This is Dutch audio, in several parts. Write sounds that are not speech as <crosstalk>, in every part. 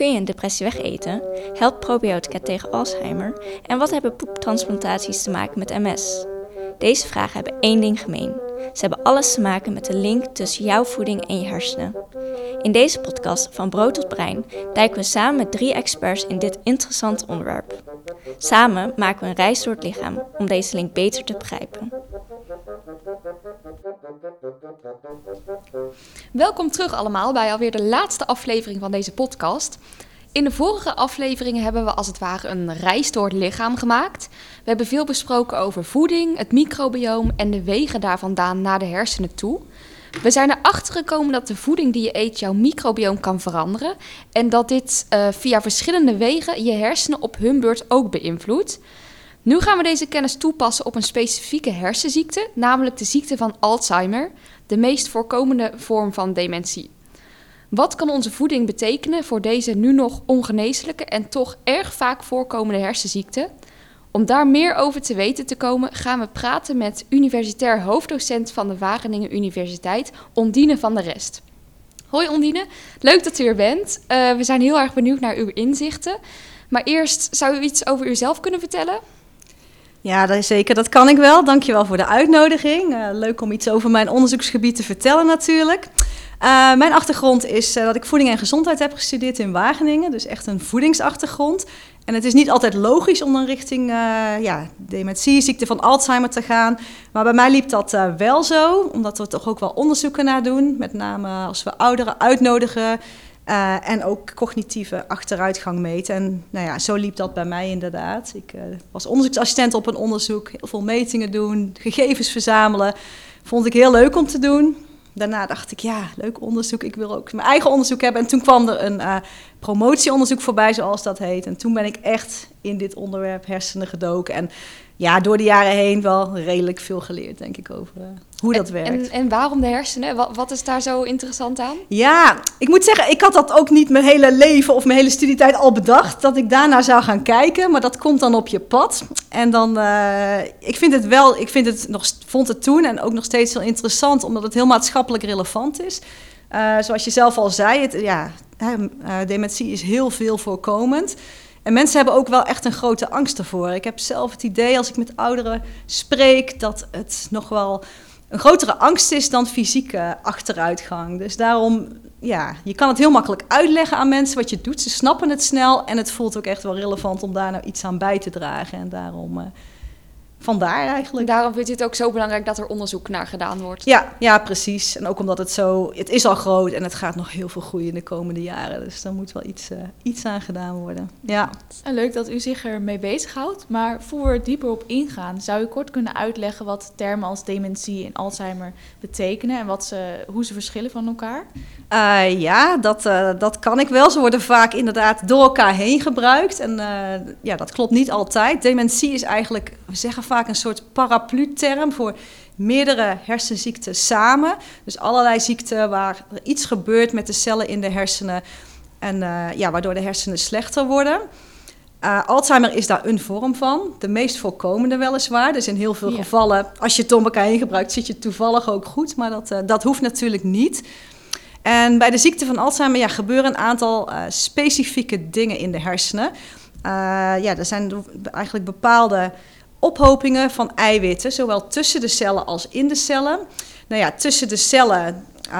Kun je een depressie wegeten? Helpt probiotica tegen Alzheimer? En wat hebben poeptransplantaties te maken met MS? Deze vragen hebben één ding gemeen. Ze hebben alles te maken met de link tussen jouw voeding en je hersenen. In deze podcast Van Brood tot Brein duiken we samen met drie experts in dit interessante onderwerp. Samen maken we een reis door het lichaam om deze link beter te begrijpen. Welkom terug allemaal bij alweer de laatste aflevering van deze podcast. In de vorige afleveringen hebben we als het ware een reis door het lichaam gemaakt. We hebben veel besproken over voeding, het microbioom en de wegen daar vandaan naar de hersenen toe. We zijn erachter gekomen dat de voeding die je eet jouw microbioom kan veranderen en dat dit uh, via verschillende wegen je hersenen op hun beurt ook beïnvloedt. Nu gaan we deze kennis toepassen op een specifieke hersenziekte, namelijk de ziekte van Alzheimer, de meest voorkomende vorm van dementie. Wat kan onze voeding betekenen voor deze nu nog ongeneeslijke en toch erg vaak voorkomende hersenziekte? Om daar meer over te weten te komen, gaan we praten met universitair hoofddocent van de Wageningen Universiteit, Ondine van der Rest. Hoi Ondine, leuk dat u er bent. Uh, we zijn heel erg benieuwd naar uw inzichten. Maar eerst, zou u iets over uzelf kunnen vertellen? Ja, zeker. Dat kan ik wel. Dankjewel voor de uitnodiging. Uh, leuk om iets over mijn onderzoeksgebied te vertellen natuurlijk. Uh, mijn achtergrond is uh, dat ik voeding en gezondheid heb gestudeerd in Wageningen. Dus echt een voedingsachtergrond. En het is niet altijd logisch om dan richting ja, dementie, ziekte van Alzheimer te gaan. Maar bij mij liep dat wel zo, omdat we toch ook wel onderzoeken naar doen. Met name als we ouderen uitnodigen uh, en ook cognitieve achteruitgang meten. En nou ja, zo liep dat bij mij inderdaad. Ik uh, was onderzoeksassistent op een onderzoek, heel veel metingen doen, gegevens verzamelen. Vond ik heel leuk om te doen. Daarna dacht ik, ja, leuk onderzoek. Ik wil ook mijn eigen onderzoek hebben. En toen kwam er een uh, promotieonderzoek voorbij, zoals dat heet. En toen ben ik echt in dit onderwerp hersenen gedoken. En ja, door de jaren heen wel redelijk veel geleerd, denk ik, over hoe dat en, werkt. En, en, waarom de hersenen? Wat, wat, is daar zo interessant aan? Ja, ik moet zeggen, ik had dat ook niet mijn hele leven of mijn hele studietijd al bedacht, dat ik daarna zou gaan kijken. Maar dat komt dan op je pad. En dan, uh, ik vind het wel, ik vind het nog, vond het toen en ook nog steeds heel interessant, omdat het heel maatschappelijk relevant is. Uh, zoals je zelf al zei, het, ja, dementie is heel veel voorkomend. En mensen hebben ook wel echt een grote angst ervoor. Ik heb zelf het idee als ik met ouderen spreek dat het nog wel een grotere angst is dan fysieke achteruitgang. Dus daarom, ja, je kan het heel makkelijk uitleggen aan mensen wat je doet. Ze snappen het snel en het voelt ook echt wel relevant om daar nou iets aan bij te dragen. En daarom uh, vandaar eigenlijk. Daarom vind je het ook zo belangrijk dat er onderzoek naar gedaan wordt. Ja, ja, precies. En ook omdat het zo, het is al groot en het gaat nog heel veel groeien in de komende jaren. Dus daar moet wel iets, uh, iets aan gedaan worden. Ja. En leuk dat u zich ermee bezighoudt. Maar voor we er dieper op ingaan, zou u kort kunnen uitleggen wat termen als dementie en Alzheimer betekenen en wat ze, hoe ze verschillen van elkaar? Uh, ja, dat, uh, dat kan ik wel. Ze worden vaak inderdaad door elkaar heen gebruikt. En ja, dat klopt niet altijd. Dementie is eigenlijk, we zeggen vaak een soort paraplu-term voor meerdere hersenziekten samen. Dus allerlei ziekten waar er iets gebeurt met de cellen in de hersenen en uh, ja, waardoor de hersenen slechter worden. Uh, Alzheimer is daar een vorm van, de meest voorkomende weliswaar. Dus in heel veel ja. gevallen, als je het door elkaar heen gebruikt, zit je toevallig ook goed. Maar dat, uh, dat hoeft natuurlijk niet. En bij de ziekte van Alzheimer ja, gebeuren een aantal specifieke dingen in de hersenen. ja, er zijn eigenlijk bepaalde ophopingen van eiwitten, zowel tussen de cellen als in de cellen. Nou ja, tussen de cellen, uh,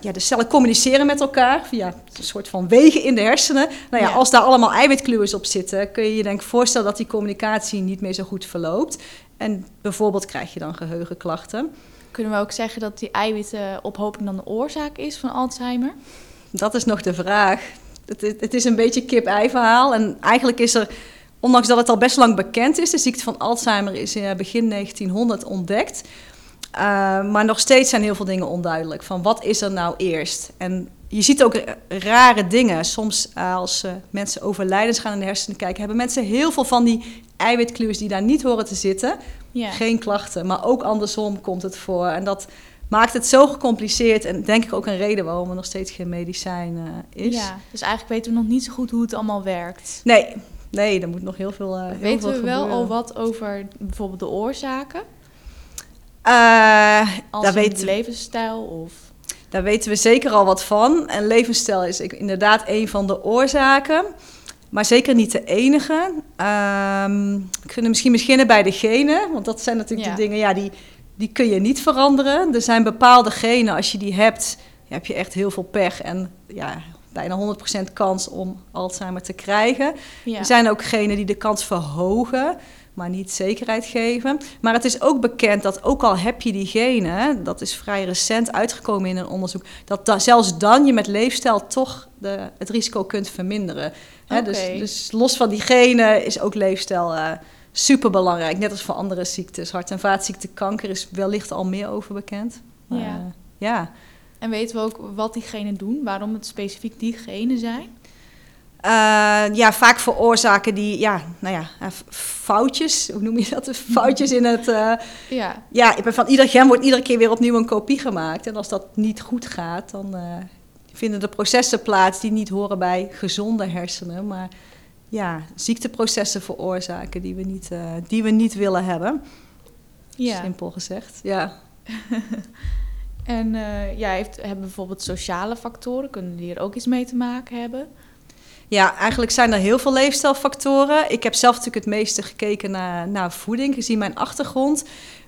ja, de cellen communiceren met elkaar via een soort van wegen in de hersenen. Nou ja, ja. als daar allemaal eiwitkluwers op zitten, kun je je denk ik voorstellen dat die communicatie niet meer zo goed verloopt. En bijvoorbeeld krijg je dan geheugenklachten. Kunnen we ook zeggen dat die eiwittenophoping dan de oorzaak is van Alzheimer? Dat is nog de vraag. Het, het is een beetje kip-ei verhaal. En eigenlijk is er Ondanks dat het al best lang bekend is, de ziekte van Alzheimer is in begin 1900 ontdekt. Uh, maar nog steeds zijn heel veel dingen onduidelijk. Van wat is er nou eerst? En je ziet ook rare dingen. Soms uh, als uh, mensen overlijdens gaan in de hersenen kijken, hebben mensen heel veel van die eiwitkluwers die daar niet horen te zitten. Geen klachten. Maar ook andersom komt het voor. En dat maakt het zo gecompliceerd. En denk ik ook een reden waarom er nog steeds geen medicijn is. Ja, dus eigenlijk weten we nog niet zo goed hoe het allemaal werkt. Nee, Nee, er moet nog heel veel. Uh, heel Weten veel we wel al wat over bijvoorbeeld de oorzaken? Uh, Als weet levensstijl of. Daar weten we zeker al wat van. En levensstijl is inderdaad een van de oorzaken. Maar zeker niet de enige. Um, we kunnen misschien beginnen bij de genen. Want dat zijn natuurlijk de dingen ja, die, die kun je niet veranderen. Er zijn bepaalde genen, als je die hebt, heb je echt heel veel pech. En ja, bijna 100% kans om Alzheimer te krijgen. Er zijn ook genen die de kans verhogen maar niet zekerheid geven. Maar het is ook bekend dat ook al heb je die genen, dat is vrij recent uitgekomen in een onderzoek, dat zelfs dan je met leefstijl toch de, het risico kunt verminderen. Hè, dus, dus, los van die genen is ook leefstijl uh, super belangrijk. Net als voor andere ziektes. Hart- en vaatziekte, kanker is wellicht al meer over bekend. Maar, ja. Uh, ja. En weten we ook wat die genen doen? Waarom het specifiek die genen zijn? Uh, ja, vaak veroorzaken die, ja, nou ja, eh, foutjes, hoe noem je dat? <laughs> Foutjes in het. Uh, ja. ja, van ieder gen wordt iedere keer weer opnieuw een kopie gemaakt. En als dat niet goed gaat, dan uh, vinden de processen plaats die niet horen bij gezonde hersenen, maar ja, ziekteprocessen veroorzaken die we niet, die we niet willen hebben. Ja. Simpel gezegd, ja. <laughs> en ja, heeft, hebben bijvoorbeeld sociale factoren, kunnen die er ook iets mee te maken hebben? Ja, eigenlijk zijn er heel veel leefstijlfactoren. Ik heb zelf natuurlijk het meeste gekeken naar, naar voeding, gezien mijn achtergrond.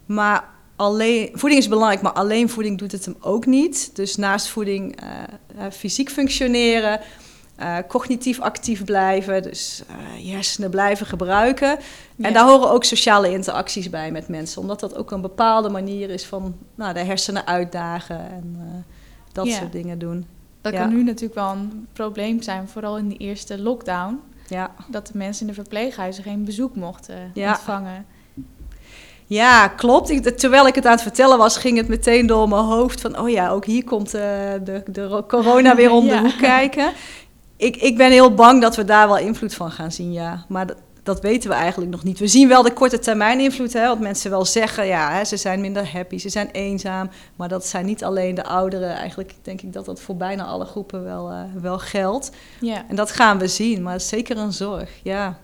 Maar alleen, voeding is belangrijk, maar alleen voeding doet het hem ook niet. Dus naast voeding uh, uh, fysiek functioneren, uh, cognitief actief blijven, dus je hersenen blijven gebruiken. En daar horen ook sociale interacties bij met mensen, omdat dat ook een bepaalde manier is van nou, de hersenen uitdagen en dat soort dingen doen. Dat kan nu natuurlijk wel een probleem zijn, vooral in de eerste lockdown. Ja. Dat de mensen in de verpleeghuizen geen bezoek mochten ontvangen. Ja, klopt. Ik, terwijl ik het aan het vertellen was, ging het meteen door mijn hoofd van... oh ja, ook hier komt uh, de, de corona weer om de <laughs> hoek kijken. Ik, ik ben heel bang dat we daar wel invloed van gaan zien, ja. Maar dat, dat weten we eigenlijk nog niet. We zien wel de korte termijn invloed, hè, want mensen wel zeggen, ja, hè, ze zijn minder happy, ze zijn eenzaam. Maar dat zijn niet alleen de ouderen. Eigenlijk denk ik dat dat voor bijna alle groepen wel, uh, wel geldt. Ja. En dat gaan we zien, maar zeker een zorg, ja.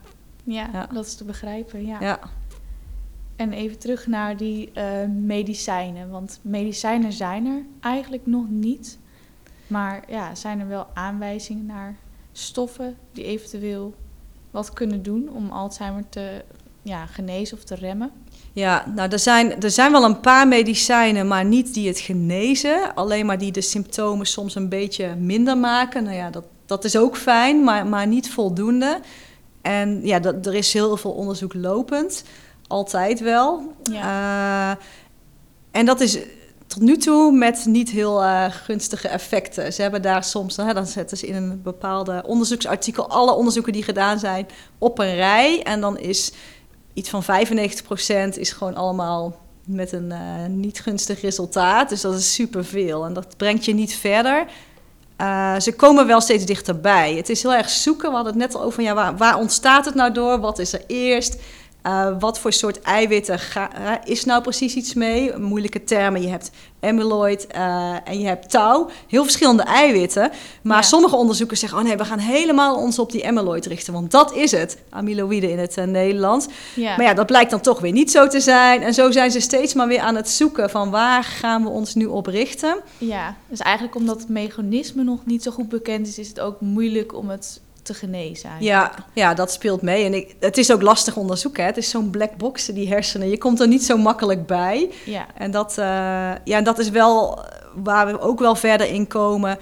Ja, ja. dat is te begrijpen, ja. ja. En even terug naar die uh, medicijnen, want medicijnen zijn er eigenlijk nog niet. Maar ja, zijn er wel aanwijzingen naar stoffen die eventueel wat kunnen doen om Alzheimer te ja, genezen of te remmen? Ja, nou er zijn, er zijn wel een paar medicijnen, maar niet die het genezen. Alleen maar die de symptomen soms een beetje minder maken. Nou ja, dat, dat is ook fijn, maar, maar niet voldoende. En ja, dat, er is heel veel onderzoek lopend. Altijd wel. Ja. Uh, en dat is tot nu toe met niet heel uh, gunstige effecten. Ze hebben daar soms, hè, dan zetten ze in een bepaalde onderzoeksartikel alle onderzoeken die gedaan zijn op een rij. En dan is iets van 95% is gewoon allemaal met een uh, niet gunstig resultaat. Dus dat is superveel en dat brengt je niet verder. Uh, ze komen wel steeds dichterbij. Het is heel erg zoeken. We hadden het net al over, ja, waar ontstaat het nou door? Wat is er eerst? Uh, wat voor soort eiwitten ga, uh, is nou precies iets mee? Moeilijke termen. Je hebt amyloid uh, en je hebt tau. Heel verschillende eiwitten. Maar ja. sommige onderzoekers zeggen: oh nee, we gaan helemaal ons op die amyloid richten. Want dat is het. Amyloïde in het Nederlands. Ja. Maar ja, dat blijkt dan toch weer niet zo te zijn. En zo zijn ze steeds maar weer aan het zoeken van waar gaan we ons nu op richten. Ja, dus eigenlijk omdat het mechanisme nog niet zo goed bekend is, is het ook moeilijk om het te genezen. Ja, ja, dat speelt mee. En ik, het is ook lastig onderzoeken. Het is zo'n black box, die hersenen. Je komt er niet zo makkelijk bij. Ja. En dat, uh, ja, dat is wel waar we ook wel verder in komen.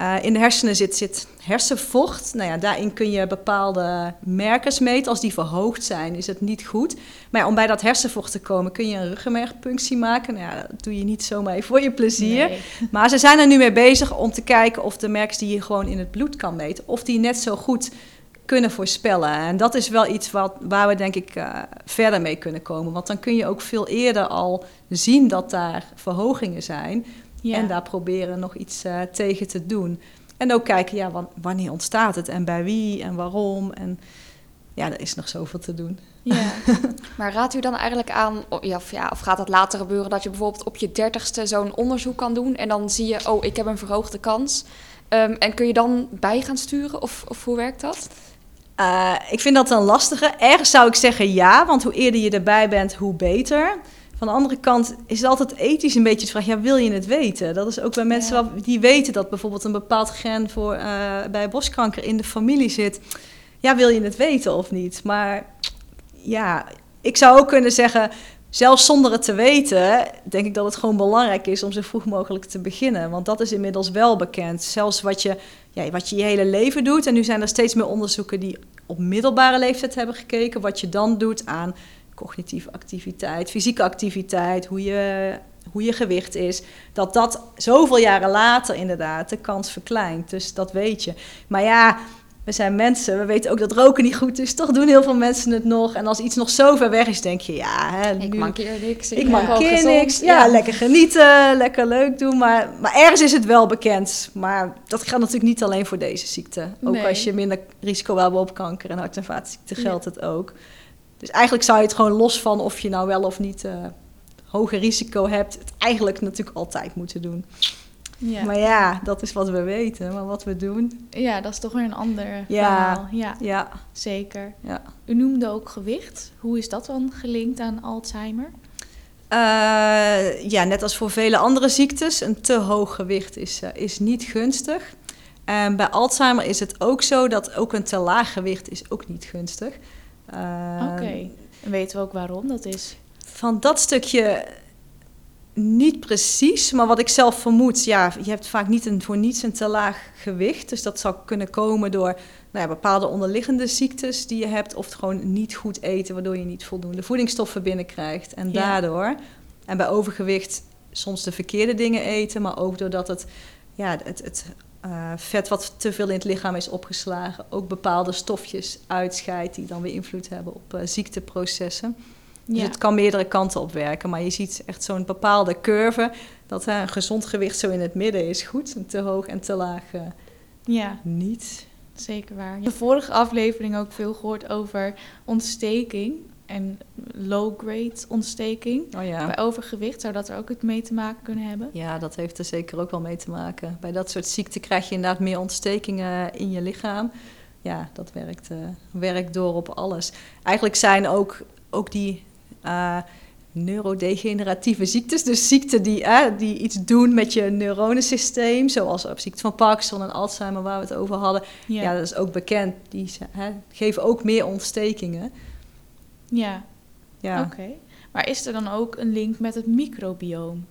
Uh, in de hersenen zit, zit hersenvocht. Nou ja, daarin kun je bepaalde merkers meten. Als die verhoogd zijn, is het niet goed. Maar ja, om bij dat hersenvocht te komen, kun je een ruggenmergpunctie maken. Nou ja, dat doe je niet zomaar even voor je plezier. Nee. <laughs> Maar ze zijn er nu mee bezig om te kijken of de merkers die je gewoon in het bloed kan meten, of die net zo goed kunnen voorspellen. En dat is wel iets wat, waar we denk ik uh, verder mee kunnen komen. Want dan kun je ook veel eerder al zien dat daar verhogingen zijn. Ja. En daar proberen nog iets uh, tegen te doen. En ook kijken, ja, wanneer ontstaat het en bij wie en waarom. En ja, er is nog zoveel te doen. Ja. <laughs> maar raadt u dan eigenlijk aan, of, ja, of gaat dat later gebeuren, dat je bijvoorbeeld op je dertigste zo'n onderzoek kan doen en dan zie je, oh, ik heb een verhoogde kans. Um, en kun je dan bij gaan sturen of, of hoe werkt dat? Uh, ik vind dat een lastige. Ergens zou ik zeggen ja, want hoe eerder je erbij bent, hoe beter. Van de andere kant is het altijd ethisch een beetje de vraag, ja, wil je het weten? Dat is ook bij mensen Ja. die weten dat bijvoorbeeld een bepaald gen voor, eh, bij borstkanker in de familie zit. Ja, wil je het weten of niet? Maar ja, ik zou ook kunnen zeggen, zelfs zonder het te weten, denk ik dat het gewoon belangrijk is om zo vroeg mogelijk te beginnen. Want dat is inmiddels wel bekend. Zelfs wat je, ja, wat je je hele leven doet. En nu zijn er steeds meer onderzoeken die op middelbare leeftijd hebben gekeken. Wat je dan doet aan cognitieve activiteit, fysieke activiteit, hoe je, hoe je gewicht is. Dat dat zoveel jaren later inderdaad de kans verkleint. Dus dat weet je. Maar ja, we zijn mensen, we weten ook dat roken niet goed is. Toch doen heel veel mensen het nog. En als iets nog zo ver weg is, denk je, ja, hè, Ik nu- mankeer niks. ik gewoon mankeer gezond. niks. Ja, lekker genieten, lekker leuk doen. Maar, maar ergens is het wel bekend. Maar dat geldt natuurlijk niet alleen voor deze ziekte. Ook Nee. als je minder risico wil hebben op kanker en hart- en vaatziekten Ja. geldt het ook. Dus eigenlijk zou je het gewoon los van of je nou wel of niet eh hoger risico hebt, het eigenlijk natuurlijk altijd moeten doen. Ja. Maar ja, dat is wat we weten. Maar wat we doen, ja, dat is toch weer een ander Ja. verhaal. Ja, ja, zeker. ja. U noemde ook gewicht. Hoe is dat dan gelinkt aan Alzheimer? Eh, ja, net als voor vele andere ziektes, een te hoog gewicht is, eh, is niet gunstig. En bij Alzheimer is het ook zo dat ook een te laag gewicht is ook niet gunstig. Eh, Oké. En weten we ook waarom dat is? Van dat stukje niet precies, maar wat ik zelf vermoed, ja, je hebt vaak niet een, voor niets een te laag gewicht. Dus dat zou kunnen komen door nou ja, bepaalde onderliggende ziektes die je hebt, of gewoon niet goed eten, waardoor je niet voldoende voedingsstoffen binnenkrijgt. En Ja. daardoor, en bij overgewicht soms de verkeerde dingen eten, maar ook doordat het, ja, het, het eh, vet wat te veel in het lichaam is opgeslagen, ook bepaalde stofjes uitscheidt die dan weer invloed hebben op eh, ziekteprocessen. Dus Ja. het kan meerdere kanten op werken. Maar je ziet echt zo'n bepaalde curve. Dat hè, een gezond gewicht zo in het midden is goed. En te hoog en te laag eh, ja, niet. zeker waar. De vorige aflevering ook veel gehoord over ontsteking en low-grade ontsteking. Oh ja. Bij overgewicht zou dat er ook het mee te maken kunnen hebben? Ja, dat heeft er zeker ook wel mee te maken. Bij dat soort ziekten krijg je inderdaad meer ontstekingen in je lichaam. Ja, dat werkt, eh, werkt door op alles. Eigenlijk zijn ook, ook die eh, neurodegeneratieve ziektes, dus ziekten die, eh, die iets doen met je neuronensysteem, zoals op ziekte van Parkinson en Alzheimer waar we het over hadden. Ja, dat is ook bekend. Die geven ook meer ontstekingen. Ja. Ja. oké. Maar is er dan ook een link met het microbioom?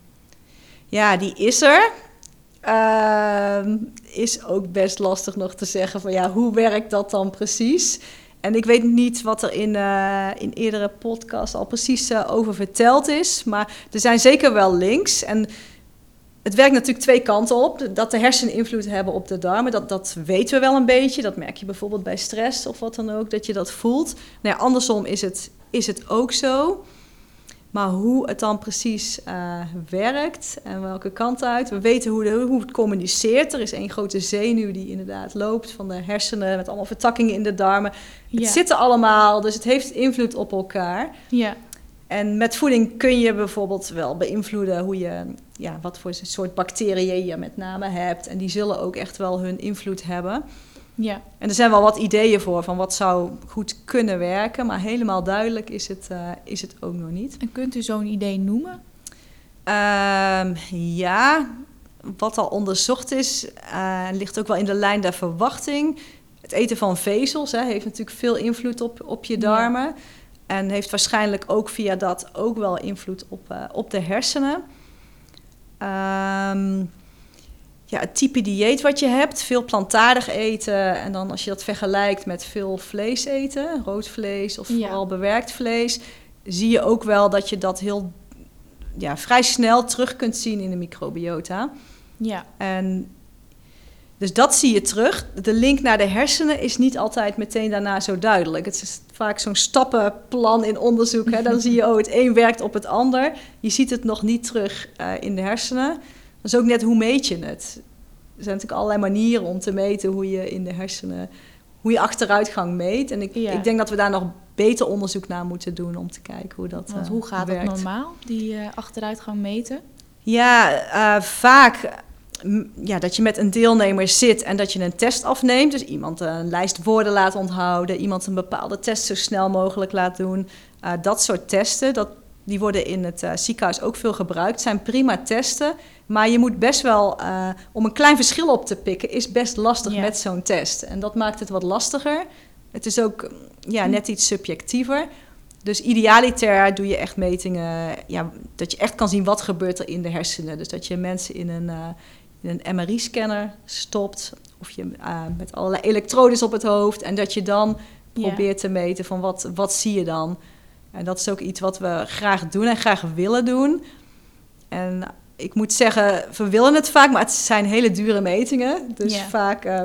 Ja, die is er. Ehm, is ook best lastig nog te zeggen van ja, hoe werkt dat dan precies? En ik weet niet wat er in, eh, in eerdere podcasts al precies eh, over verteld is. Maar er zijn zeker wel links. En het werkt natuurlijk twee kanten op. Dat de hersenen invloed hebben op de darmen, dat, dat weten we wel een beetje. Dat merk je bijvoorbeeld bij stress of wat dan ook, dat je dat voelt. Nou ja, andersom is het, is het ook zo. Maar hoe het dan precies eh, werkt en welke kant uit. We weten hoe, de, hoe het communiceert. Er is één grote zenuw die inderdaad loopt van de hersenen met allemaal vertakkingen in de darmen. Ja. Het zit er allemaal, dus het heeft invloed op elkaar. Ja, En met voeding kun je bijvoorbeeld wel beïnvloeden hoe je, ja, wat voor soort bacteriën je met name hebt. En die zullen ook echt wel hun invloed hebben. ja. En er zijn wel wat ideeën voor van wat zou goed kunnen werken, maar helemaal duidelijk is het, eh, is het ook nog niet. En kunt u zo'n idee noemen? Ehm, ja, wat al onderzocht is, eh, ligt ook wel in de lijn der verwachting. Het eten van vezels hè, heeft natuurlijk veel invloed op, op je Ja. darmen. En heeft waarschijnlijk ook via dat ook wel invloed op, eh, op de hersenen. Ehm, ja, het type dieet wat je hebt, veel plantaardig eten. En dan als je dat vergelijkt met veel vlees eten, rood vlees of Ja. vooral bewerkt vlees, zie je ook wel dat je dat heel ja, vrij snel terug kunt zien in de microbiota. Ja, En dus dat zie je terug. De link naar de hersenen is niet altijd meteen daarna zo duidelijk. Het is vaak zo'n stappenplan in onderzoek. Hè. Dan zie je, oh, het een werkt op het ander. Je ziet het nog niet terug eh, in de hersenen. Dat is ook net hoe meet je het. Er zijn natuurlijk allerlei manieren om te meten hoe je in de hersenen, hoe je achteruitgang meet. En ik, Ja. ik denk dat we daar nog beter onderzoek naar moeten doen om te kijken hoe dat want eh, hoe gaat werkt. dat normaal, die eh, achteruitgang meten? Ja, vaak ja, dat je met een deelnemer zit en dat je een test afneemt. Dus iemand een lijst woorden laat onthouden, iemand een bepaalde test zo snel mogelijk laat doen. Eh, dat soort testen, dat, die worden in het uh, ziekenhuis ook veel gebruikt. zijn prima testen. Maar je moet best wel, uh, om een klein verschil op te pikken, is best lastig met zo'n test. En dat maakt het wat lastiger. Het is ook ja, net iets subjectiever. Dus idealiter doe je echt metingen, ja, dat je echt kan zien wat gebeurt er in de hersenen. Dus dat je mensen in een, uh, in een MRI-scanner stopt, of je uh, met allerlei elektrodes op het hoofd, en dat je dan probeert te meten van wat, wat zie je dan. En dat is ook iets wat we graag doen en graag willen doen. En ik moet zeggen, we willen het vaak, maar het zijn hele dure metingen. Dus vaak uh,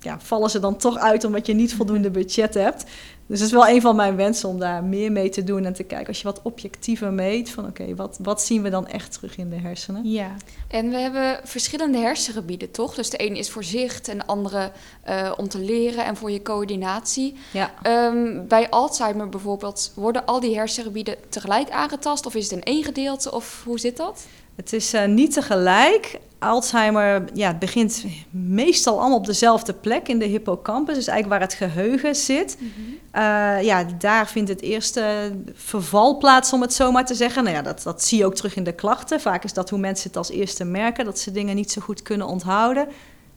ja, vallen ze dan toch uit omdat je niet voldoende budget hebt. Dus het is wel een van mijn wensen om daar meer mee te doen en te kijken als je wat objectiever meet van oké, wat, wat zien we dan echt terug in de hersenen? Ja. En we hebben verschillende hersengebieden, toch? Dus de ene is voor zicht en de andere uh, om te leren en voor je coördinatie. Ja. Um, bij Alzheimer bijvoorbeeld, worden al die hersengebieden tegelijk aangetast of is het in één gedeelte of hoe zit dat? Het is uh, niet tegelijk. Alzheimer ja, het begint meestal allemaal op dezelfde plek in de hippocampus, dus eigenlijk waar het geheugen zit. Mm -hmm. uh, ja, daar vindt het eerste verval plaats, om het zo maar te zeggen. Nou ja, dat, dat zie je ook terug in de klachten. Vaak is dat hoe mensen het als eerste merken, dat ze dingen niet zo goed kunnen onthouden.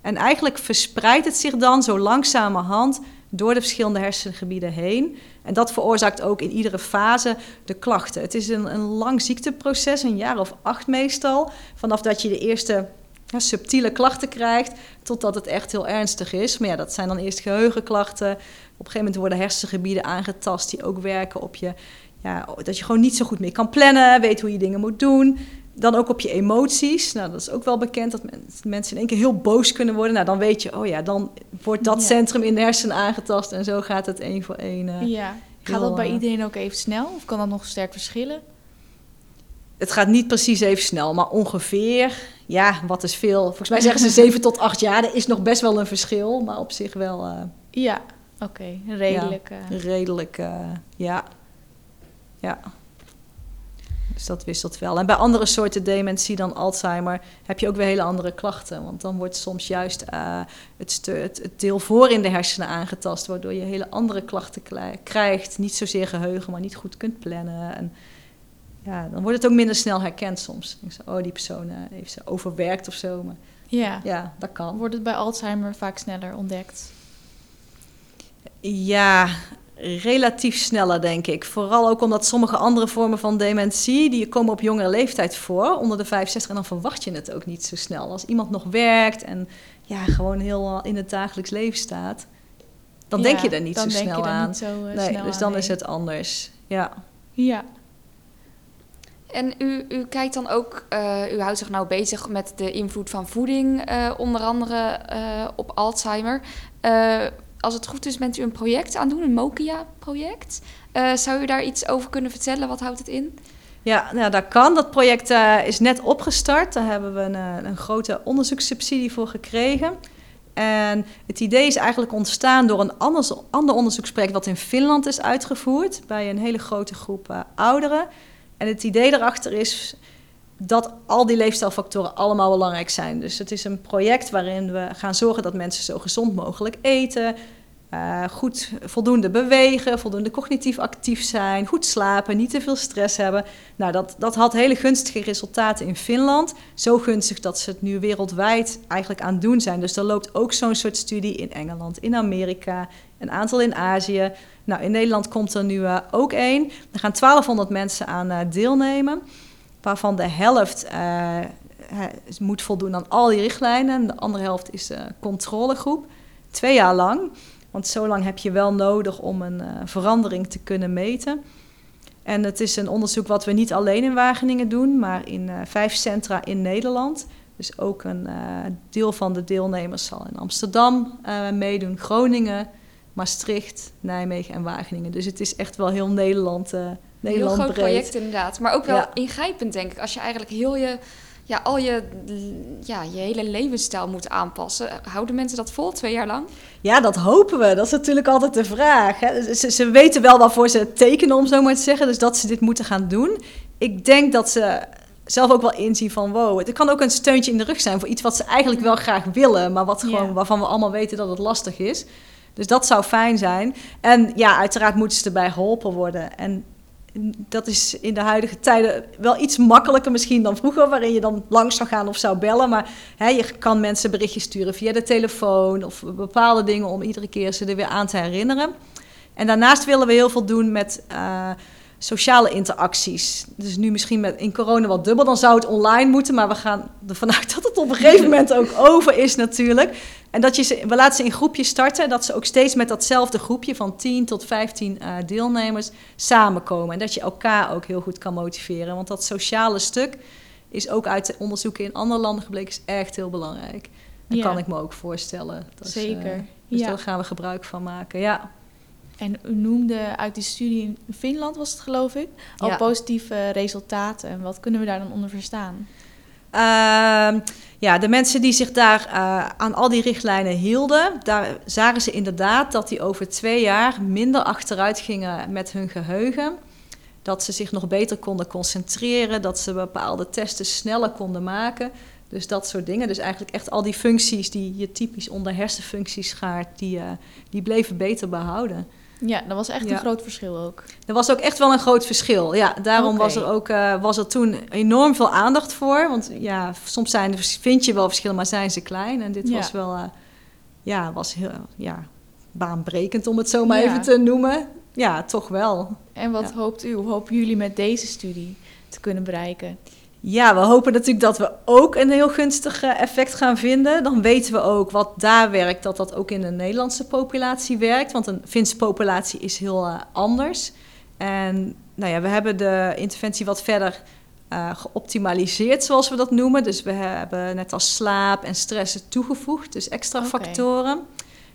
En eigenlijk verspreidt het zich dan zo langzamerhand door de verschillende hersengebieden heen. En dat veroorzaakt ook in iedere fase de klachten. Het is een, een lang ziekteproces, een jaar of acht meestal. Vanaf dat je de eerste ja, subtiele klachten krijgt, totdat het echt heel ernstig is. Maar ja, dat zijn dan eerst geheugenklachten. Op een gegeven moment worden hersengebieden aangetast die ook werken op je... Ja, dat je gewoon niet zo goed meer kan plannen, weet hoe je dingen moet doen. Dan ook op je emoties. Nou, dat is ook wel bekend dat mensen in één keer heel boos kunnen worden. Nou, dan weet je, oh ja, dan wordt dat centrum in de hersenen aangetast en zo gaat het één voor één. Uh, ja. Gaat dat bij uh, iedereen ook even snel of kan dat nog sterk verschillen? Het gaat niet precies even snel, maar ongeveer, ja, wat is veel? Volgens mij zeggen ze <laughs> 7 tot 8 jaar. Er is nog best wel een verschil, maar op zich wel. Uh, ja, oké, okay. redelijk. Ja, redelijk, ja. Ja. Dus dat wisselt wel. En bij andere soorten dementie dan Alzheimer heb je ook weer hele andere klachten. Want dan wordt soms juist uh, het, het, het, deel voor in de hersenen aangetast, waardoor je hele andere klachten krijgt. Niet zozeer geheugen, maar niet goed kunt plannen. En ja, dan wordt het ook minder snel herkend soms. Oh, die persoon uh, heeft ze overwerkt of zo. Maar ja. ja, dat kan. Wordt het bij Alzheimer vaak sneller ontdekt? Ja, relatief sneller, denk ik. Vooral ook omdat sommige andere vormen van dementie... die komen op jongere leeftijd voor, onder de 65... en dan verwacht je het ook niet zo snel. Als iemand nog werkt en ja, gewoon heel in het dagelijks leven staat... dan denk je er niet zo snel aan. Niet zo, uh, nee, snel dus dan is het anders, ja. Ja. En u, u kijkt dan ook, uh, u houdt zich nou bezig met de invloed van voeding, uh, onder andere op Alzheimer als het goed is, bent u een project aan het doen, een Mokia-project. Uh, zou u daar iets over kunnen vertellen? Wat houdt het in? Ja, nou, dat kan. Dat project uh, is net opgestart. Daar hebben we een, eh, een grote onderzoekssubsidie voor gekregen. En het idee is eigenlijk ontstaan door een ander, ander onderzoeksproject wat in Finland is uitgevoerd bij een hele grote groep ouderen. En het idee daarachter is dat al die leefstijlfactoren allemaal belangrijk zijn. Dus het is een project waarin we gaan zorgen dat mensen zo gezond mogelijk eten, uh, goed voldoende bewegen, voldoende cognitief actief zijn, goed slapen, niet te veel stress hebben. Nou, dat, dat had hele gunstige resultaten in Finland. Zo gunstig dat ze het nu wereldwijd eigenlijk aan het doen zijn. Dus er loopt ook zo'n soort studie in Engeland, in Amerika, een aantal in Azië. Nou, in Nederland komt er nu uh, ook één. Er gaan 1200 mensen aan uh, deelnemen waarvan de helft uh, moet voldoen aan al die richtlijnen. En de andere helft is de controlegroep. Twee jaar lang. Want zo lang heb je wel nodig om een uh, verandering te kunnen meten. En het is een onderzoek wat we niet alleen in Wageningen doen, maar in uh, vijf centra in Nederland. Dus ook een deel van de deelnemers zal in Amsterdam meedoen, Groningen, Maastricht, Nijmegen en Wageningen. Dus het is echt wel heel Nederland Nederland Heel groot project inderdaad. Maar ook wel ingrijpend, denk ik. Als je eigenlijk heel je, ja, al je, ja, je hele levensstijl moet aanpassen. Houden mensen dat vol twee jaar lang? Ja, dat hopen we. Dat is natuurlijk altijd de vraag. Hè. Ze, ze weten wel waarvoor ze het tekenen, om zo maar te zeggen. Dus dat ze dit moeten gaan doen. Ik denk dat ze zelf ook wel inzien van wow, het kan ook een steuntje in de rug zijn voor iets wat ze eigenlijk wel graag willen, maar wat gewoon, waarvan we allemaal weten dat het lastig is. Dus dat zou fijn zijn. En ja, uiteraard moeten ze erbij geholpen worden. En dat is in de huidige tijden wel iets makkelijker misschien dan vroeger, waarin je dan langs zou gaan of zou bellen. Maar hè, je kan mensen berichtjes sturen via de telefoon of bepaalde dingen om iedere keer ze er weer aan te herinneren. En daarnaast willen we heel veel doen met uh, sociale interacties. Dus nu misschien met, in corona wat dubbel, dan zou het online moeten, maar we gaan ervan uit dat het op een gegeven moment ook over is natuurlijk. En dat je ze, we laten ze in groepjes starten, dat ze ook steeds met datzelfde groepje van 10 tot 15 uh, eh, deelnemers samenkomen. En dat je elkaar ook heel goed kan motiveren. Want dat sociale stuk is ook uit onderzoeken in andere landen gebleken, is echt heel belangrijk. Dat kan ik me ook voorstellen. Dat Zeker. uh, dus ja. daar gaan we gebruik van maken, ja. En u noemde uit die studie in Finland, was het geloof ik, al positieve resultaten. En wat kunnen we daar dan onder verstaan? Uh, ja, de mensen die zich daar uh, aan al die richtlijnen hielden, daar zagen ze inderdaad dat die over twee jaar minder achteruit gingen met hun geheugen. Dat ze zich nog beter konden concentreren, dat ze bepaalde testen sneller konden maken. Dus dat soort dingen. Dus eigenlijk echt al die functies die je typisch onder hersenfuncties schaart, die, uh, die bleven beter behouden. Ja, dat was echt een groot verschil ook. Er was ook echt wel een groot verschil. Ja, daarom was er ook uh, was er toen enorm veel aandacht voor. Want ja, soms zijn, vind je wel verschillen, maar zijn ze klein. En dit was wel, uh, ja, was heel, ja, baanbrekend om het zo maar even te noemen. Ja, toch wel. En wat hoopt u, hoe hopen jullie met deze studie te kunnen bereiken? Ja, we hopen natuurlijk dat we ook een heel gunstig eh, effect gaan vinden. Dan weten we ook wat daar werkt, dat dat ook in de Nederlandse populatie werkt. Want een Finse populatie is heel uh, anders. En nou ja, we hebben de interventie wat verder uh, geoptimaliseerd, zoals we dat noemen. Dus we hebben net als slaap en stressen toegevoegd, dus extra okay. factoren.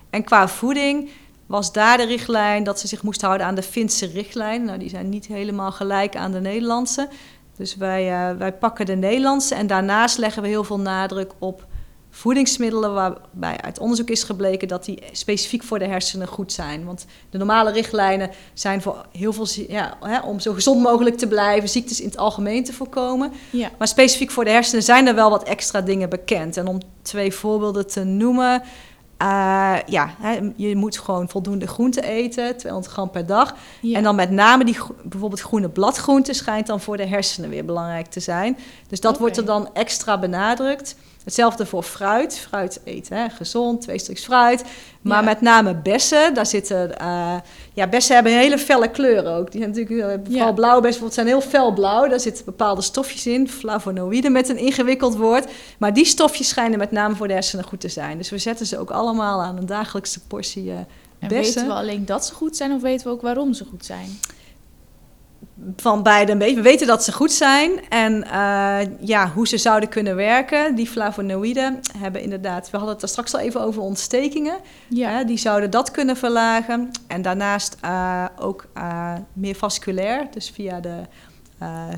En qua voeding was daar de richtlijn dat ze zich moest houden aan de Finse richtlijn. Nou, die zijn niet helemaal gelijk aan de Nederlandse. Dus wij, uh, wij pakken de Nederlandse en daarnaast leggen we heel veel nadruk op voedingsmiddelen waarbij uit onderzoek is gebleken dat die specifiek voor de hersenen goed zijn. Want de normale richtlijnen zijn voor heel veel, ja, hè, om zo gezond mogelijk te blijven, ziektes in het algemeen te voorkomen. Ja. Maar specifiek voor de hersenen zijn er wel wat extra dingen bekend. En om twee voorbeelden te noemen, uh, ja, hè, je moet gewoon voldoende groente eten, 200 gram per dag. En dan met name die bijvoorbeeld groene bladgroenten schijnt dan voor de hersenen weer belangrijk te zijn. Dus dat wordt er dan extra benadrukt. Hetzelfde voor fruit. Fruit eten, hè, gezond, twee stukjes fruit. Maar met name bessen, daar zitten... Uh, ja, bessen hebben hele felle kleuren ook. Die zijn natuurlijk, uh, vooral blauwe bessen zijn heel fel blauw. Daar zitten bepaalde stofjes in, flavonoïden met een ingewikkeld woord. Maar die stofjes schijnen met name voor de hersenen goed te zijn. Dus we zetten ze ook allemaal aan een dagelijkse portie uh, en weten we alleen dat ze goed zijn of weten we ook waarom ze goed zijn? Van beide een beetje. We weten dat ze goed zijn en uh, ja, hoe ze zouden kunnen werken. Die flavonoïden hebben inderdaad, we hadden het er straks al even over ontstekingen. Ja. die zouden dat kunnen verlagen. En daarnaast uh, ook uh, meer vasculair, dus via de,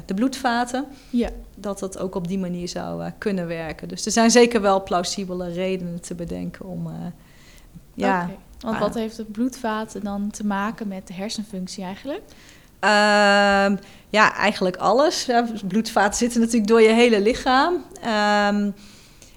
de bloedvaten. Ja. Dat het ook op die manier zou kunnen werken. Dus er zijn zeker wel plausibele redenen te bedenken om. ja, okay. Want wat heeft het bloedvaten dan te maken met de hersenfunctie eigenlijk? Uh, ja, eigenlijk alles. Bloedvaten zitten natuurlijk door je hele lichaam. Um,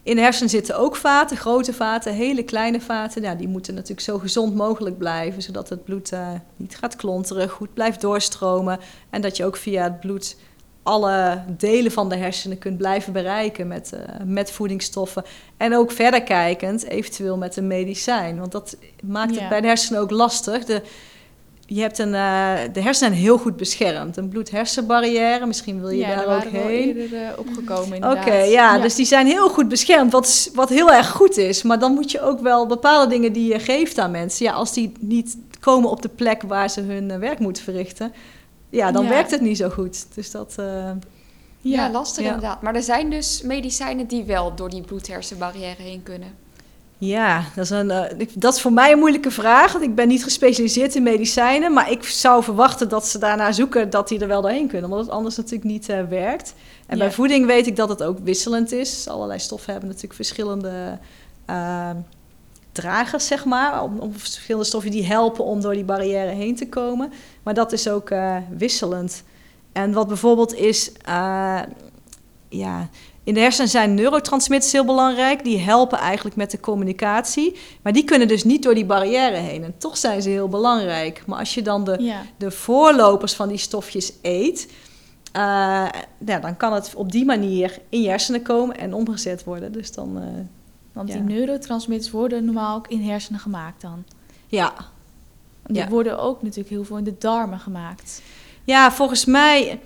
in de hersenen zitten ook vaten, grote vaten, hele kleine vaten. Ja, die moeten natuurlijk zo gezond mogelijk blijven, zodat het bloed uh, niet gaat klonteren, goed blijft doorstromen. En dat je ook via het bloed alle delen van de hersenen kunt blijven bereiken met, uh, met voedingsstoffen. En ook verder kijkend, eventueel met een medicijn. Want dat maakt het bij de hersenen ook lastig. De, je hebt een, uh, de hersenen heel goed beschermd. Een bloed-hersenbarrière, misschien wil je ja, daar, ook heen. Ja, uh, opgekomen Oké, ja, ja, dus die zijn heel goed beschermd, wat, wat heel erg goed is. Maar dan moet je ook wel bepaalde dingen die je geeft aan mensen... ja, als die niet komen op de plek waar ze hun uh, werk moeten verrichten... ja, dan werkt het niet zo goed. Dus dat... ja, lastig inderdaad. Maar er zijn dus medicijnen die wel door die bloed-hersenbarrière heen kunnen. Ja, dat is, een, uh, dat is voor mij een moeilijke vraag. Want ik ben niet gespecialiseerd in medicijnen. Maar ik zou verwachten dat ze daarna zoeken dat die er wel doorheen kunnen. Omdat het anders natuurlijk niet uh, werkt. En ja. bij voeding weet ik dat het ook wisselend is. Allerlei stoffen hebben natuurlijk verschillende uh, dragers, zeg maar. Om, om, verschillende stoffen die helpen om door die barrière heen te komen. Maar dat is ook wisselend. En wat bijvoorbeeld is... ja, In de hersenen zijn neurotransmitters heel belangrijk. Die helpen eigenlijk met de communicatie. Maar die kunnen dus niet door die barrière heen. En toch zijn ze heel belangrijk. Maar als je dan de, de voorlopers van die stofjes eet... Uh, ja, dan kan het op die manier in je hersenen komen en omgezet worden. Dus dan, uh, Want die neurotransmitters worden normaal ook in hersenen gemaakt dan? Ja. Die worden ook natuurlijk heel veel in de darmen gemaakt. Ja, volgens mij...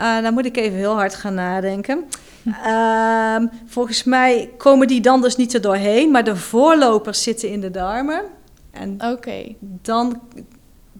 Uh, dan moet ik even heel hard gaan nadenken. Ehm, volgens mij komen die dan dus niet er doorheen, maar de voorlopers zitten in de darmen. Oké. Dan,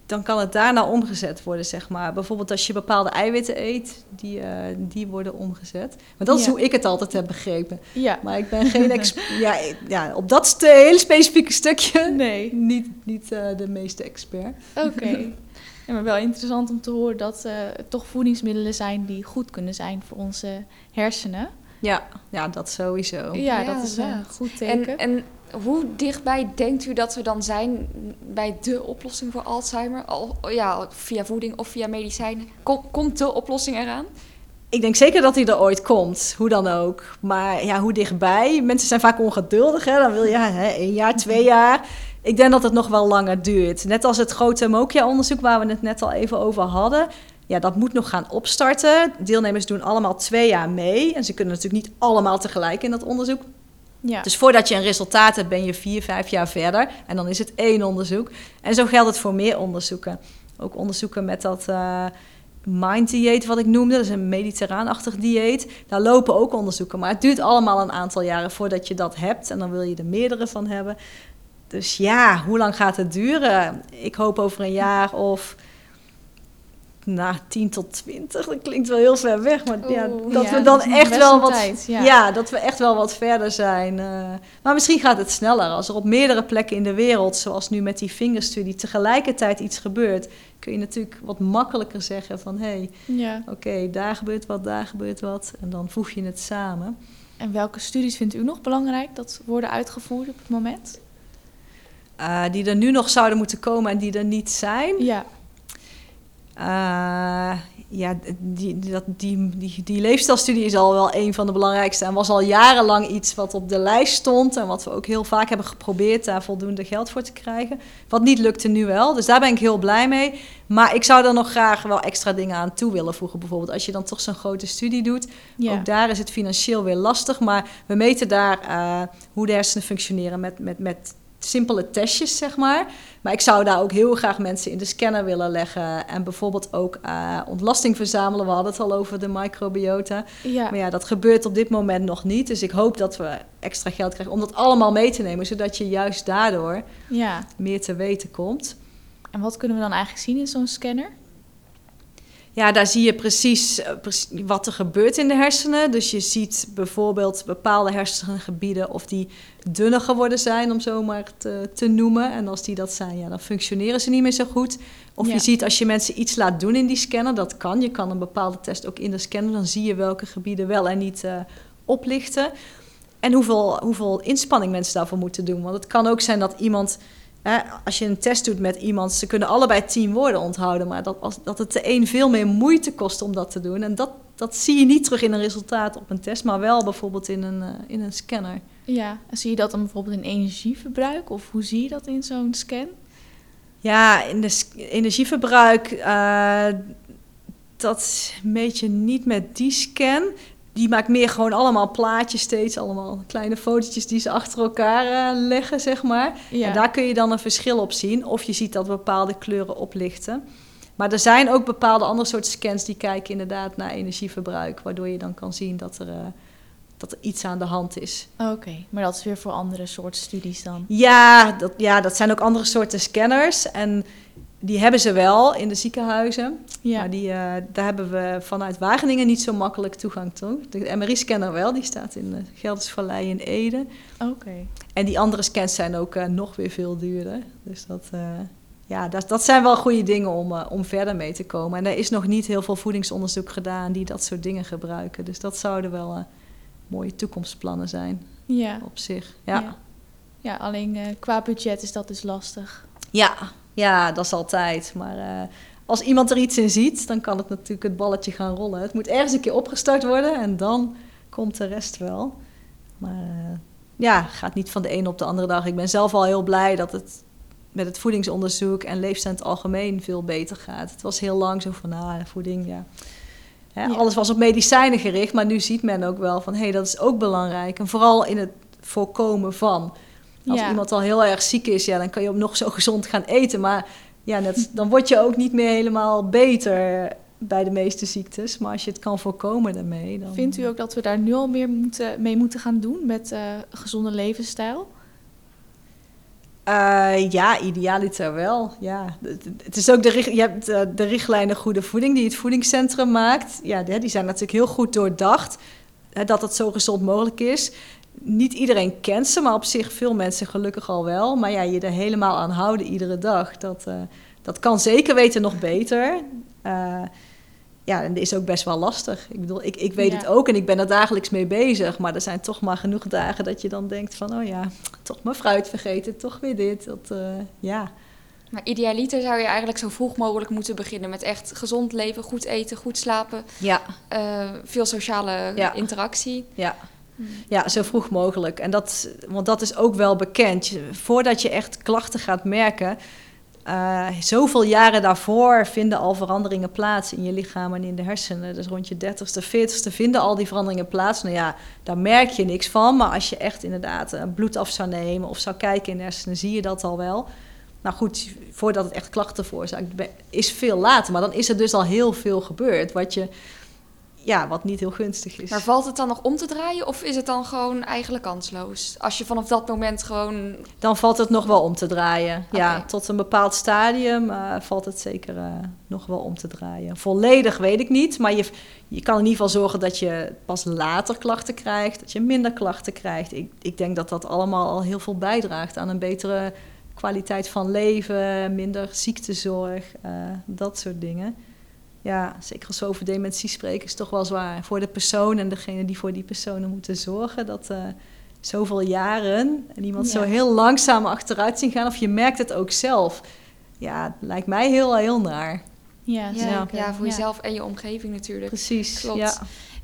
dan kan het daarna omgezet worden, zeg maar. Bijvoorbeeld als je bepaalde eiwitten eet, die, uh, die worden omgezet. Maar dat is hoe ik het altijd heb begrepen. Ja. Maar ik ben geen expert. <laughs> ja, ja, op dat hele specifieke stukje nee. niet, niet uh, de meeste expert. Oké. <laughs> Ja, maar wel interessant om te horen dat uh, toch voedingsmiddelen zijn die goed kunnen zijn voor onze hersenen. Ja, ja dat sowieso. Ja, dat is een goed teken. En, en hoe dichtbij denkt u dat we dan zijn bij de oplossing voor Alzheimer? Al, ja, via voeding of via medicijnen? Kom, komt de oplossing eraan? Ik denk zeker dat hij er ooit komt, hoe dan ook. Maar ja, hoe dichtbij? Mensen zijn vaak ongeduldig, hè? Dan wil je hè, één jaar, twee jaar. Ik denk dat het nog wel langer duurt. Net als het grote MOKIA-onderzoek waar we het net al even over hadden. Ja, dat moet nog gaan opstarten. Deelnemers doen allemaal twee jaar mee. En ze kunnen natuurlijk niet allemaal tegelijk in dat onderzoek. Ja. Dus voordat je een resultaat hebt, ben je vier, vijf jaar verder. En dan is het één onderzoek. En zo geldt het voor meer onderzoeken. Ook onderzoeken met dat uh, mind dieet, wat ik noemde. Dat is een mediterraanachtig dieet. Daar lopen ook onderzoeken. Maar het duurt allemaal een aantal jaren voordat je dat hebt. En dan wil je er meerdere van hebben. Dus ja, hoe lang gaat het duren? Ik hoop over een jaar of na nou, 10 tot 20. Dat klinkt wel heel ver weg, maar ja, dat we dan echt wel wat tijd, ja. dat we echt wel wat verder zijn. Uh, maar misschien gaat het sneller als er op meerdere plekken in de wereld, zoals nu met die vingerstudie, tegelijkertijd iets gebeurt. Kun je natuurlijk wat makkelijker zeggen van hé, hey, ja. oké, daar gebeurt wat, daar gebeurt wat. En dan voeg je het samen. En welke studies vindt u nog belangrijk dat worden uitgevoerd op het moment? Uh, die er nu nog zouden moeten komen en die er niet zijn. Ja. Uh, ja, die, dat, die, die, die leefstijlstudie is al wel een van de belangrijkste en was al jarenlang iets wat op de lijst stond en wat we ook heel vaak hebben geprobeerd daar voldoende geld voor te krijgen. Wat niet lukte nu wel, dus daar ben ik heel blij mee. Maar ik zou er nog graag wel extra dingen aan toe willen voegen. Bijvoorbeeld als je dan toch zo'n grote studie doet, ja. ook daar is het financieel weer lastig, maar we meten daar uh, hoe de hersenen functioneren met, met, met simpele testjes, zeg maar. Maar ik zou daar ook heel graag mensen in de scanner willen leggen. En bijvoorbeeld ook uh, ontlasting verzamelen. We hadden het al over de microbiota. Ja. Maar ja, dat gebeurt op dit moment nog niet. Dus ik hoop dat we extra geld krijgen om dat allemaal mee te nemen. Zodat je juist daardoor ja. meer te weten komt. En wat kunnen we dan eigenlijk zien in zo'n scanner? Ja, daar zie je precies, precies, wat er gebeurt in de hersenen. Dus je ziet bijvoorbeeld bepaalde hersengebieden of die dunner geworden zijn, om zo maar te, te noemen. En als die dat zijn, ja, dan functioneren ze niet meer zo goed. Of Ja. je ziet als je mensen iets laat doen in die scanner, dat kan. Je kan een bepaalde test ook in de scanner, dan zie je welke gebieden wel en niet eh, oplichten. En hoeveel, hoeveel inspanning mensen daarvoor moeten doen. Want het kan ook zijn dat iemand Hè, als je een test doet met iemand, ze kunnen allebei tien woorden onthouden, maar dat, als, dat het de een veel meer moeite kost om dat te doen. En dat, dat zie je niet terug in een resultaat op een test, maar wel bijvoorbeeld in een, uh, in een scanner. Ja, en zie je dat dan bijvoorbeeld in energieverbruik? Of hoe zie je dat in zo'n scan? Ja, in de energieverbruik, uh, dat meet je niet met die scan die maakt meer gewoon allemaal plaatjes steeds, allemaal kleine fotootjes die ze achter elkaar uh, leggen, zeg maar. Ja. En daar kun je dan een verschil op zien. Of je ziet dat bepaalde kleuren oplichten. Maar er zijn ook bepaalde andere soorten scans die kijken inderdaad naar energieverbruik, waardoor je dan kan zien dat er, uh, dat er iets aan de hand is. Oké, okay, maar dat is weer voor andere soorten studies dan? Ja dat, ja, dat zijn ook andere soorten scanners. En die hebben ze wel in de ziekenhuizen. Ja. Maar die, uh, daar hebben we vanuit Wageningen niet zo makkelijk toegang toe. De MRI-scanner wel, die staat in de Geldersvallei in Ede. Oké. Okay. En die andere scans zijn ook uh, nog weer veel duurder. Dus dat, uh, ja, dat, dat zijn wel goede dingen om, om verder mee te komen. En er is nog niet heel veel voedingsonderzoek gedaan die dat soort dingen gebruiken. Dus dat zouden wel mooie toekomstplannen zijn ja. op zich. Ja, ja. ja alleen qua budget is dat dus lastig. Ja, ja, dat is altijd. Maar uh, als iemand er iets in ziet, dan kan het natuurlijk het balletje gaan rollen. Het moet ergens een keer opgestart worden en dan komt de rest wel. Maar uh, ja, gaat niet van de ene op de andere dag. Ik ben zelf al heel blij dat het met het voedingsonderzoek en leefstijl in het algemeen veel beter gaat. Het was heel lang zo van, nou, voeding, ja. Alles was op medicijnen gericht, maar nu ziet men ook wel van, hé, hey, dat is ook belangrijk. En vooral in het voorkomen van. Als iemand al heel erg ziek is, ja, dan kan je ook nog zo <laughs> gezond gaan eten. Maar ja, net, dan word je ook niet meer helemaal beter bij de meeste ziektes. Maar als je het kan voorkomen daarmee... Dan... Vindt u ook dat we daar nu al meer moeten, mee moeten gaan doen met uh, gezonde levensstijl? Uh, ja, idealiter wel. Ja. Het is ook de, je hebt uh, de richtlijnen Goede Voeding die het voedingscentrum maakt. Ja, die zijn natuurlijk heel goed doordacht. dat het zo gezond mogelijk is. Niet iedereen kent ze, maar op zich veel mensen gelukkig al wel. Maar ja, je er helemaal aan houden iedere dag, dat, uh, dat kan zeker weten nog beter ja, en dat is ook best wel lastig. Ik bedoel, ik, ik weet het ook en ik ben er dagelijks mee bezig. Maar er zijn toch maar genoeg dagen dat je dan denkt van... oh ja, toch mijn fruit vergeten, toch weer dit. Dat, uh, ja. Maar idealiter zou je eigenlijk zo vroeg mogelijk moeten beginnen... met echt gezond leven, goed eten, goed slapen. Ja. Veel sociale ja. interactie. Ja. Ja, zo vroeg mogelijk. En dat, want dat is ook wel bekend. Voordat je echt klachten gaat merken uh, zoveel jaren daarvoor vinden al veranderingen plaats in je lichaam en in de hersenen. Dus rond je 30ste, 40ste vinden al die veranderingen plaats. Nou ja, daar merk je niks van. Maar als je echt inderdaad bloed af zou nemen of zou kijken in de hersenen, zie je dat al wel. Nou goed, voordat het echt klachten veroorzaakt, is veel later. Maar dan is er dus al heel veel gebeurd. Wat je ja, wat niet heel gunstig is. Maar valt het dan nog om te draaien of is het dan gewoon eigenlijk kansloos? Als je vanaf dat moment gewoon... Dan valt het nog wel om te draaien. Ja, tot een bepaald stadium uh, valt het zeker uh, nog wel om te draaien. Volledig weet ik niet, maar je, je kan in ieder geval zorgen dat je pas later klachten krijgt, dat je minder klachten krijgt. Ik, ik denk dat dat allemaal al heel veel bijdraagt aan een betere kwaliteit van leven, minder ziektezorg, uh, dat soort dingen ja, zeker als we over dementie spreken, is toch wel zwaar. Voor de persoon en degene die voor die personen moeten zorgen. Dat uh, zoveel jaren en iemand zo heel langzaam achteruit zien gaan. Of je merkt het ook zelf. Ja, lijkt mij heel, heel naar. Ja, ja, ja voor jezelf en je omgeving natuurlijk. Precies, Klopt. ja.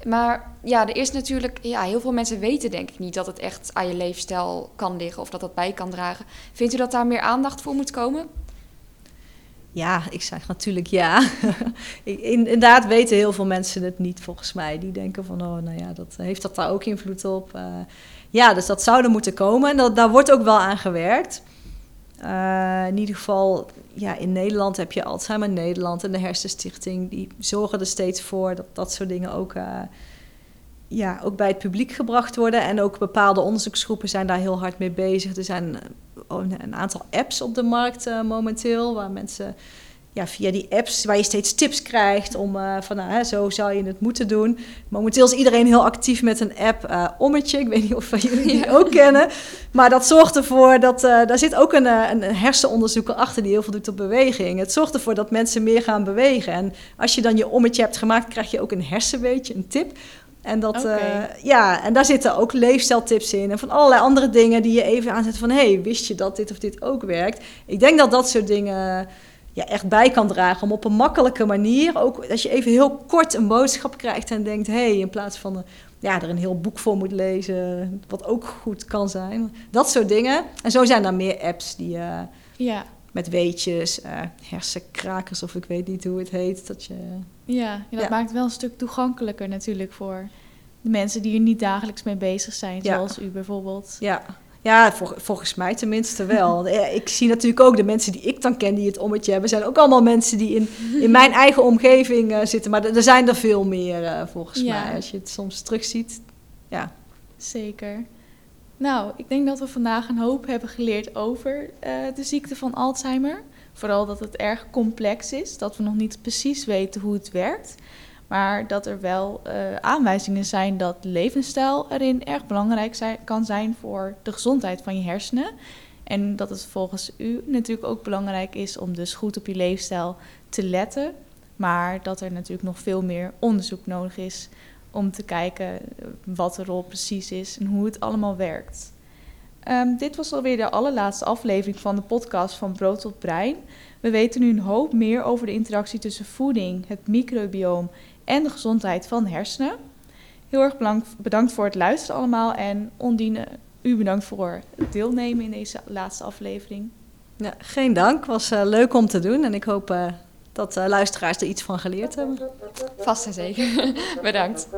Maar ja, er is natuurlijk, ja, heel veel mensen weten denk ik niet dat het echt aan je leefstijl kan liggen of dat dat bij kan dragen. Vindt u dat daar meer aandacht voor moet komen? Ja, ik zeg natuurlijk ja. <laughs> Inderdaad weten heel veel mensen het niet volgens mij. Die denken van, oh, nou ja, dat, heeft dat daar ook invloed op? Uh, ja, dus dat zou er moeten komen. En dat, daar wordt ook wel aan gewerkt. Uh, in ieder geval, ja, in Nederland heb je Alzheimer Nederland en de Hersenstichting. Die zorgen er steeds voor dat dat soort dingen ook, ja, ook bij het publiek gebracht worden. En ook bepaalde onderzoeksgroepen zijn daar heel hard mee bezig. Er zijn een aantal apps op de markt uh, momenteel, waar mensen ja, via die apps, waar je steeds tips krijgt om uh, van nou, hè, zo zou je het moeten doen. Momenteel is iedereen heel actief met een app, uh, Ommetje. Ik weet niet of jullie die ook kennen. Maar dat zorgt ervoor dat, uh, daar zit ook een, een hersenonderzoeker achter die heel veel doet op beweging. Het zorgt ervoor dat mensen meer gaan bewegen. En als je dan je Ommetje hebt gemaakt, krijg je ook een hersenweetje, een tip en, dat, uh, ja, en daar zitten ook leefstijltips in en van allerlei andere dingen die je even aanzet van... hé, hey, wist je dat dit of dit ook werkt? Ik denk dat dat soort dingen ja, echt bij kan dragen om op een makkelijke manier... ook als je even heel kort een boodschap krijgt en denkt... hé, hey, in plaats van ja, er een heel boek voor moet lezen, wat ook goed kan zijn. Dat soort dingen. En zo zijn er meer apps die... Uh, ja. Met weetjes, uh, hersenkrakers of ik weet niet hoe het heet. Dat je, ja, ja dat maakt wel een stuk toegankelijker natuurlijk voor de mensen die er niet dagelijks mee bezig zijn, zoals u bijvoorbeeld. Ja, ja volgens mij tenminste wel. <laughs> ik zie natuurlijk ook de mensen die ik dan ken die het ommetje hebben, zijn ook allemaal mensen die in, in mijn <laughs> eigen omgeving uh, zitten. Maar er zijn er veel meer uh, volgens mij, als je het soms terugziet. Ja. Zeker. Nou, ik denk dat we vandaag een hoop hebben geleerd over uh, de ziekte van Alzheimer. Vooral dat het erg complex is, dat we nog niet precies weten hoe het werkt. Maar dat er wel uh, aanwijzingen zijn dat levensstijl erin erg belangrijk kan zijn voor de gezondheid van je hersenen. En dat het volgens u natuurlijk ook belangrijk is om dus goed op je leefstijl te letten. Maar dat er natuurlijk nog veel meer onderzoek nodig is om te kijken wat de rol precies is en hoe het allemaal werkt. Ehm, dit was alweer de allerlaatste aflevering van de podcast van Brood tot Brein. We weten nu een hoop meer over de interactie tussen voeding, het microbioom en de gezondheid van hersenen. Heel erg bedankt voor het luisteren allemaal en Ondine, u bedankt voor het deelnemen in deze laatste aflevering. Ja, geen dank, was eh, leuk om te doen en ik hoop eh, dat eh, luisteraars er iets van geleerd hebben. Vast en zeker. <laughs> Bedankt.